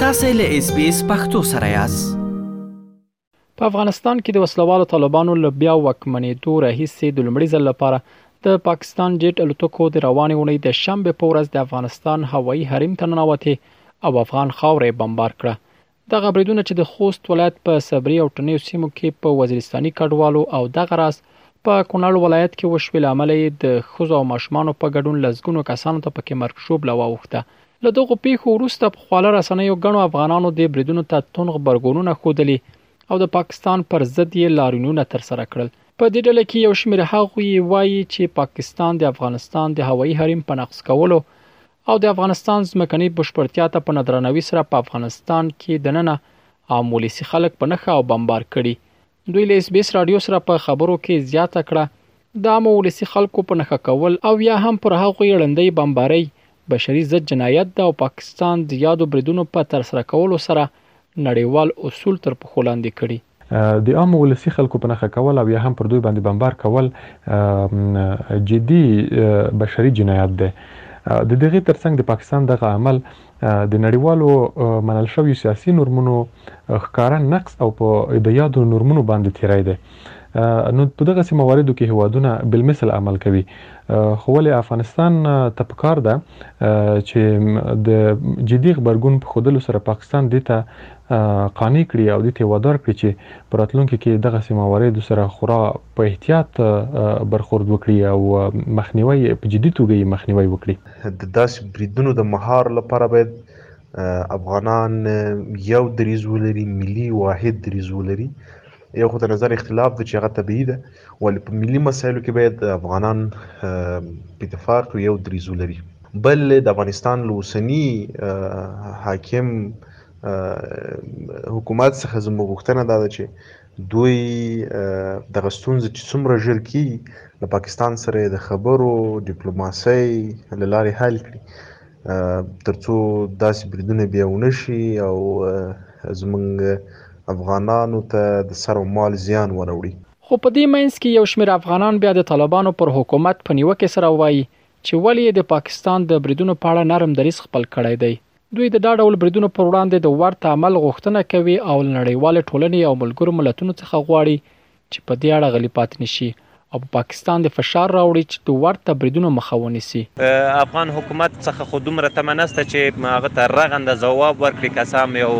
تاسو له اس بي اس پختو سره یاست په افغانستان کې د وسلوالو طالبانو له بیا وکمنېدو راهیسې د لومړي ځل لپاره د پاکستان جیټ الوتکو د روانې اونۍ د شنبې په ورځ د افغانستان هوایي حریم ته ننوتې او افغان خاورې بمبار کړه دغه بریدونه چې د خوست ولایت په صبري او ټنیو سیمو کې په وزیرستاني کډوالو او دغه راز په کونړ ولایت کې وشوې له امله یې د ښځو او ماشومانو په ګډون لسګونو کسانو ته پکې مرګ ژوبله واوښته له دغو پیښو وروسته په خواله رسنیو ګڼو افغانانو دې بریدونو ته تون غبرګونونه ښودلي او د پاکستان پر ضد یې لارینونه ترسره کړل په دې ډله کې یو شمېر هغوی وایي چې پاکستان د افغانستان د هوایي حریم په نقض کولو او د افغانستان ځمکنۍ بشپړتیا ته په ندرنوي سره په افغانستان کې دننه عام ولسي خلک په نخښه او بمبار کړي دوی له اس بي اس رادیو سره په خبرو کې زیاته کړه د عام ولسي خلکو په نخښه کول او یا هم پر هغو یړندۍ بمبارۍ بشري ضد جنایت ده او پاکستان د یادو بریدونو په تر سره کولو سره نړیوال اصول تر پښو لاندې کړي د عامو ولسي خلکو په نښه کول او یا هم پر دوی باندې بمبار کول جدي بشري جنایت دی. د دغې تر څنګ د پاکستان دغه عمل د نړیوالو منل شویو سیاسي نورمونو ښکاره نقض او په د یادو نورمونو باندې تیری دی. نو په دغسې مواردو کې هېوادونه بالمثل عمل کوي. خو ولې افغانستان ته په کار ده چې د جدي غبرګون په ښودلو سره پاکستان دې ته قانع کړي او دې ته وده ورکړي چې په راتلونکي کې دغسې مواردو سره خورا په احتیاط برخورد وکړي او مخنیوی په جدي توګه یې مخنیوی وکړي. د داسې بریدونو د مهار لپاره باید افغانان یو دریځ ولري، ملي واحد دریځ ولري. یو خو د نظر اختلاف دی چې هغه طبیعي ده، ولې په ملي مسایلو کې باید افغانان په اتفاق یو دریځ ولري. بل د افغانستان له اوسني حاکم حکومت څخه زموږ غوښتنه دا ده چې دوی دغه ستونزې چې څومره ژر کیږي له پاکستان سره د خبرو ډیپلوماسۍ له لارې حل کړي ترڅو داسې بریدونه بیا ونه شي او زموږ افغانانو ته د سر او مال زیان وروړي خو په دې منځ کې یو شمېر افغانان بیا د طالبانو پر حکومت په نیوکې سره وایي چې ولې یې د پاکستان د بریدونو په اړه نرم دریځ خپل کړی دی دوی د دا ډول بریدونو پر وړاندې د ورته عمل غوښتنه کوي او له نړیوالې ټولنې او ملګرو ملتونو څخه غواړي چې په دې اړه غلي پاتې نه شي او په پاکستان دې فشار راوړي چې د ورته بریدونو مخه ونیسي. له افغان حکومت څخه خو دومره تمه نشته چې هغه ته رغنده ځواب ورکړي، که څه هم یو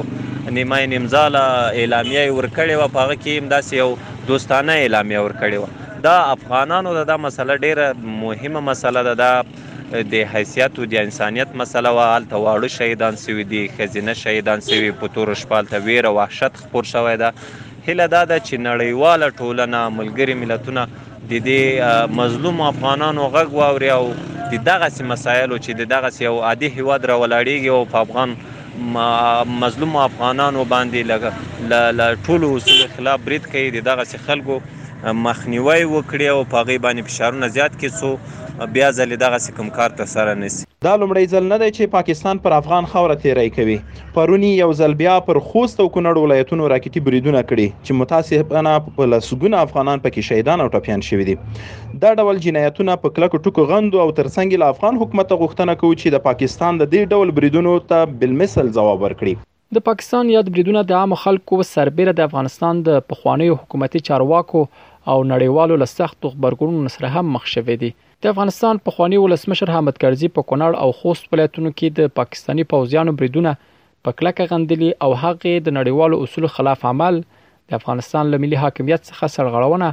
نیمه نیمځاله اعلامیه یې ورکړې وه، په هغه کې یې هم داسې یو دوستانه اعلامیه ورکړې وه. دا افغانانو ته دا مسله ډېره مهمه مسله ده، دا د حیثیت او د انسانیت مسله وه، هلته واړه شهیدان سوي دي، ښځینه شهیدان سوي، په تورو شپه هلته وېره، وحشت خپور شوی ده. هیله دا ده چې نړیواله ټولنه، ملګري ملتونه د دې مظلومو افغانانو غږ واوري او د دغسې مسایلو چې د دغسې یو عادي هېواد راولاړېږي او په افغان مظلومو افغانانو باندې له له ټولو اصولو خلاف برید کوي، د دغسې خلکو مخنیوی وکړي او په هغوی باندې فشارونه زیات کړي څو بیا ځلې دغسې کوم کار ترسره نه شي. دا لومړی ځل نه دی چې پاکستان پر افغان خاوره تېری کوي. پرون یې یو ځل بیا پر خوست او کونړ ولایتونو راکټي بریدونه کړي چې متاسفانه په لسګونه افغانان په کې شهیدان او ټپیان شوي دي. دا ډول جنایتونه په کلکو ټکو غندو او ترڅنګ یې له افغان حکومته غوښتنه کوو چې د پاکستان د دې ډول بریدونو ته بالمثل ځواب ورکړي. د پاکستان یاد بریدونه د عامو خلکو سربېره د افغانستان د پخوانیو حکومتي چارواکو او نړیوالو له سختو غبرګونونو سره هم مخ شوي دي. د افغانستان پخواني ولسمشر حامد کرزي په کونړ او خوست ولایتونو کې د پاکستاني پوځیانو بریدونه په کلکه غندلي او هغه د نړیوالو اصولو خلاف عمل، د افغانستان له ملي حاکمیت څخه سرغړونه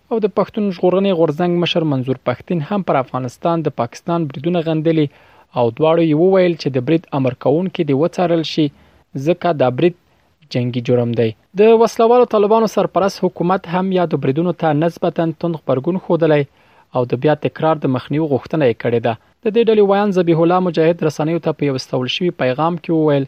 او د پښتون ژغورنې غورځنګ مشر منظور پښتین هم پر افغانستان د پاکستان بریدونه غندلي او دواړو یې وویل چې د برید امر کوونکي دې وڅارل شي ځکه دا برید جنګي جرم دی. د وسله والو طالبانو سرپرست حکومت هم یادو بریدونو ته نسبتاً تند غبرګون ښودلی او د بیا تکرار د مخنیوي غوښتنه یې کړې ده. د دې ډلې ویاند ذبیح الله مجاهد رسنیو ته په یو استول شوي پیغام کې وویل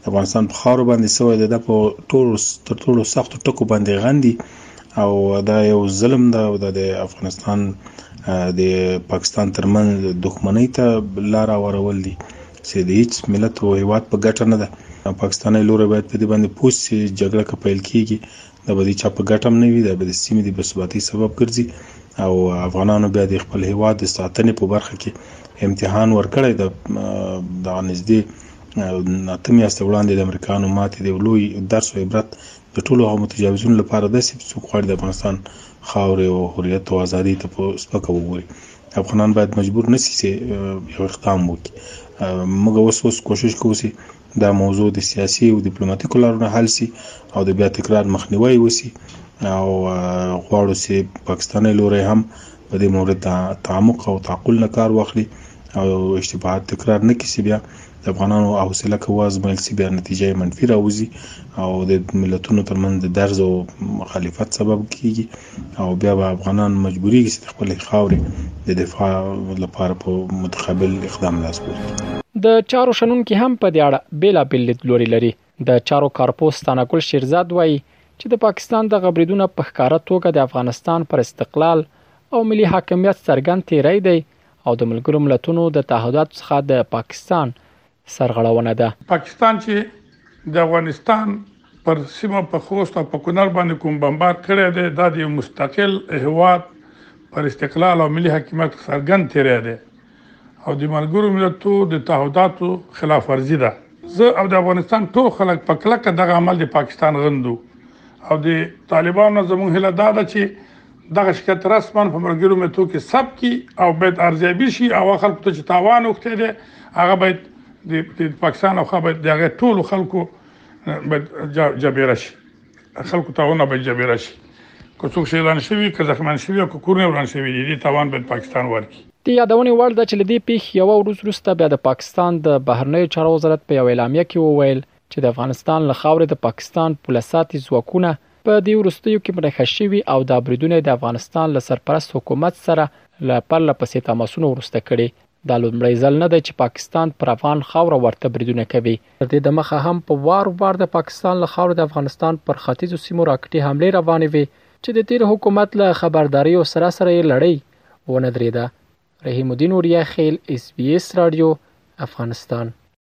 د افغانستان په خاورو باندې سوی دی دا په ټولو تر ټولو سختو ټکو باندې غندي او دا یو ظلم ده او دا د افغانستان د پاکستان ترمنځ دښمنۍ ته لار اورول دي چې د هیڅ ملت او هیواد په ګټه نه ده پاکستاني لوري باید په دې باندې پوه شي جګړه که پیل کیږي دا به د چا په ګټه هم نه وي دا به د سیمې د بېثباتۍ سبب ګرځي او افغانانو بیا د خپل هیواد د ساتنې په برخه کې امتحان ورکړی د دغه نږدې اته میاشتې وړاندې د امریکایانو ماتې د یو لوی درس او عبرت د ټولو هغو متجاوزونو لپاره ده چې څوک غواړي د افغانستان خاورې او حریت او ازادۍ ته په سپکه وګوري افغانان باید مجبور نه شي چې یو اقدام وکړي موږ اوس اوس کوشش کوو چې دا موضوع د سیاسي او دیپلوماټیکو لارو نه حل سي او د بیا تکرار مخنیوی وسي او غواړو چې پاکستاني لوري هم په دې مورد تعمق او تعقل نه کار واخلي او اشتباهات تکرار نه کړي بیا د افغانانو حوصله که وازمایل سي بیا نتیجه یې منفي راوځي او د ملتونو ترمنځ د درز او مخالفت سبب کیږي او بیا به افغانان مجبوریږي چې د خپلې خاورې د دفاع لپاره په متقابل اقدام لاس پورې کړي د چارو شنونکي هم په دې اړه بېلابېل لیدلوري لري د چارو کارپوه ستانګل شیرزاد وایي چې د پاکستان د غبرګون په ښکاره توګه د افغانستان پر استقلال او ملي حاکمیت څرګند تیری دی او د ملګرو ملتونو د تعهداتو څخه د پاکستان سرغړونه ده. پاکستان چې د افغانستان پر سیمه په خوست او په کونړ باندې کوم بمبار کړی دی دا د یو مستقل هیواد پر استقلال او ملي حاکمیت څرګند تیری دی او د ملګرو ملتو د تعهداتو خلاف ورزي ده. زه او د افغانستان ټول خلک په کلکه دغه عمل د پاکستان غندو او د طالبانو نه زموږ هیله دا ده چې دغه شکایت رسما په ملګرو ملتو کې ثبت کی او باید ارزیابي شي او خلکو ته چې تاوان وخته دي هغه باید د پاکستان او خبر دغه ټولو خلکو باید جبیر شي خلکو تاوان باید جبیر شي که څوک شیلان شوی که زخمان شوی او که کورنۍ وران شوی دي دي تاوان باید پاکستان ورکړي د یادونې وړ ده چې لدې پیښ یو ورځ وروسته بیا د پاکستان د بهرنیو چارو وزارت په یو اعلامیه کې وویل چې د افغانستان له خاورې د پاکستان پوله ساتي ځواکونه په دې وروستیو کې منحه شوي او دا بریدونه د افغانستان له سرپرست حکومت سره له پرله پسې تماسونو وروسته کړي دا لومړی ځل نه دی چې پاکستان پر افغان خاوره ورته بریدونه کوي تر دې د مخه هم په وار وار د پاکستان له خاورې د افغانستان پر ختیځو سیمو راکټي حمله روانې وي چې د تیر حکومت له خبرداري او سره سره یې لړۍ ونه درېده رحیم الدین اوریا خیل اس بي اس رادیو افغانستان